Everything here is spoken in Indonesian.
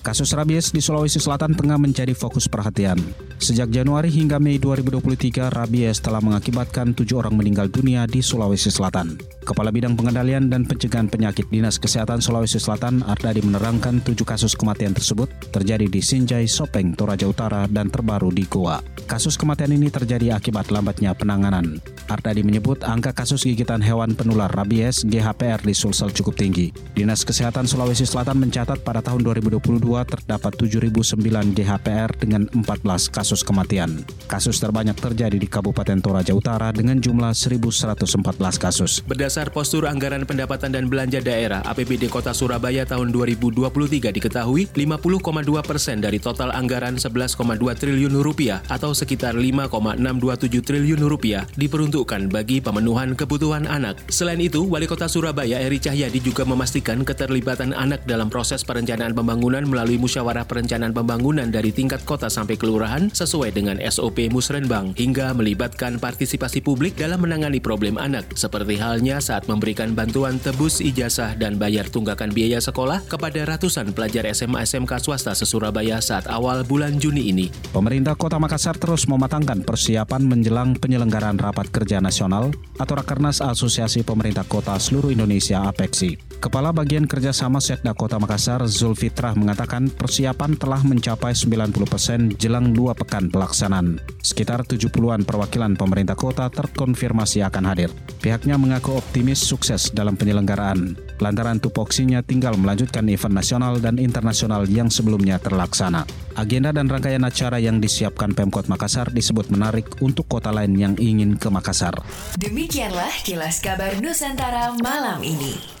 Kasus rabies di Sulawesi Selatan tengah menjadi fokus perhatian. Sejak Januari hingga Mei 2023, rabies telah mengakibatkan tujuh orang meninggal dunia di Sulawesi Selatan. Kepala Bidang Pengendalian dan Pencegahan Penyakit Dinas Kesehatan Sulawesi Selatan, Ardadi menerangkan tujuh kasus kematian tersebut terjadi di Sinjai, Sopeng, Toraja Utara, dan terbaru di Goa. Kasus kematian ini terjadi akibat lambatnya penanganan. Ardadi menyebut angka kasus gigitan hewan penular rabies GHPR di Sulsel cukup tinggi. Dinas Kesehatan Sulawesi Selatan mencatat pada tahun 2022 terdapat 7.009 GHPR dengan 14 kasus kematian. Kasus terbanyak terjadi di Kabupaten Toraja Utara dengan jumlah 1.114 kasus. Berdasar postur anggaran pendapatan dan belanja daerah APBD Kota Surabaya tahun 2023 diketahui 50,2 persen dari total anggaran 11,2 triliun rupiah atau sekitar 5,627 triliun rupiah diperuntukkan bagi pemenuhan kebutuhan anak. Selain itu, Wali Kota Surabaya Eri Cahyadi juga memastikan keterlibatan anak dalam proses perencanaan pembangunan melalui musyawarah perencanaan pembangunan dari tingkat kota sampai kelurahan sesuai dengan SOP Musrenbang hingga melibatkan partisipasi publik dalam menangani problem anak seperti halnya saat memberikan bantuan tebus ijazah dan bayar tunggakan biaya sekolah kepada ratusan pelajar SMA SMK swasta se-Surabaya saat awal bulan Juni ini. Pemerintah Kota Makassar terus mematangkan persiapan menjelang penyelenggaraan Rapat Kerja Nasional atau Rakernas Asosiasi Pemerintah Kota Seluruh Indonesia APEKSI. Kepala Bagian Kerjasama Sekda Kota Makassar, Zulfitrah, mengatakan persiapan telah mencapai 90 persen jelang dua pekan pelaksanaan. Sekitar 70-an perwakilan pemerintah kota terkonfirmasi akan hadir. Pihaknya mengaku optimis sukses dalam penyelenggaraan. Lantaran tupoksinya tinggal melanjutkan event nasional dan internasional yang sebelumnya terlaksana. Agenda dan rangkaian acara yang disiapkan Pemkot Makassar disebut menarik untuk kota lain yang ingin ke Makassar. Demikianlah kilas kabar Nusantara malam ini.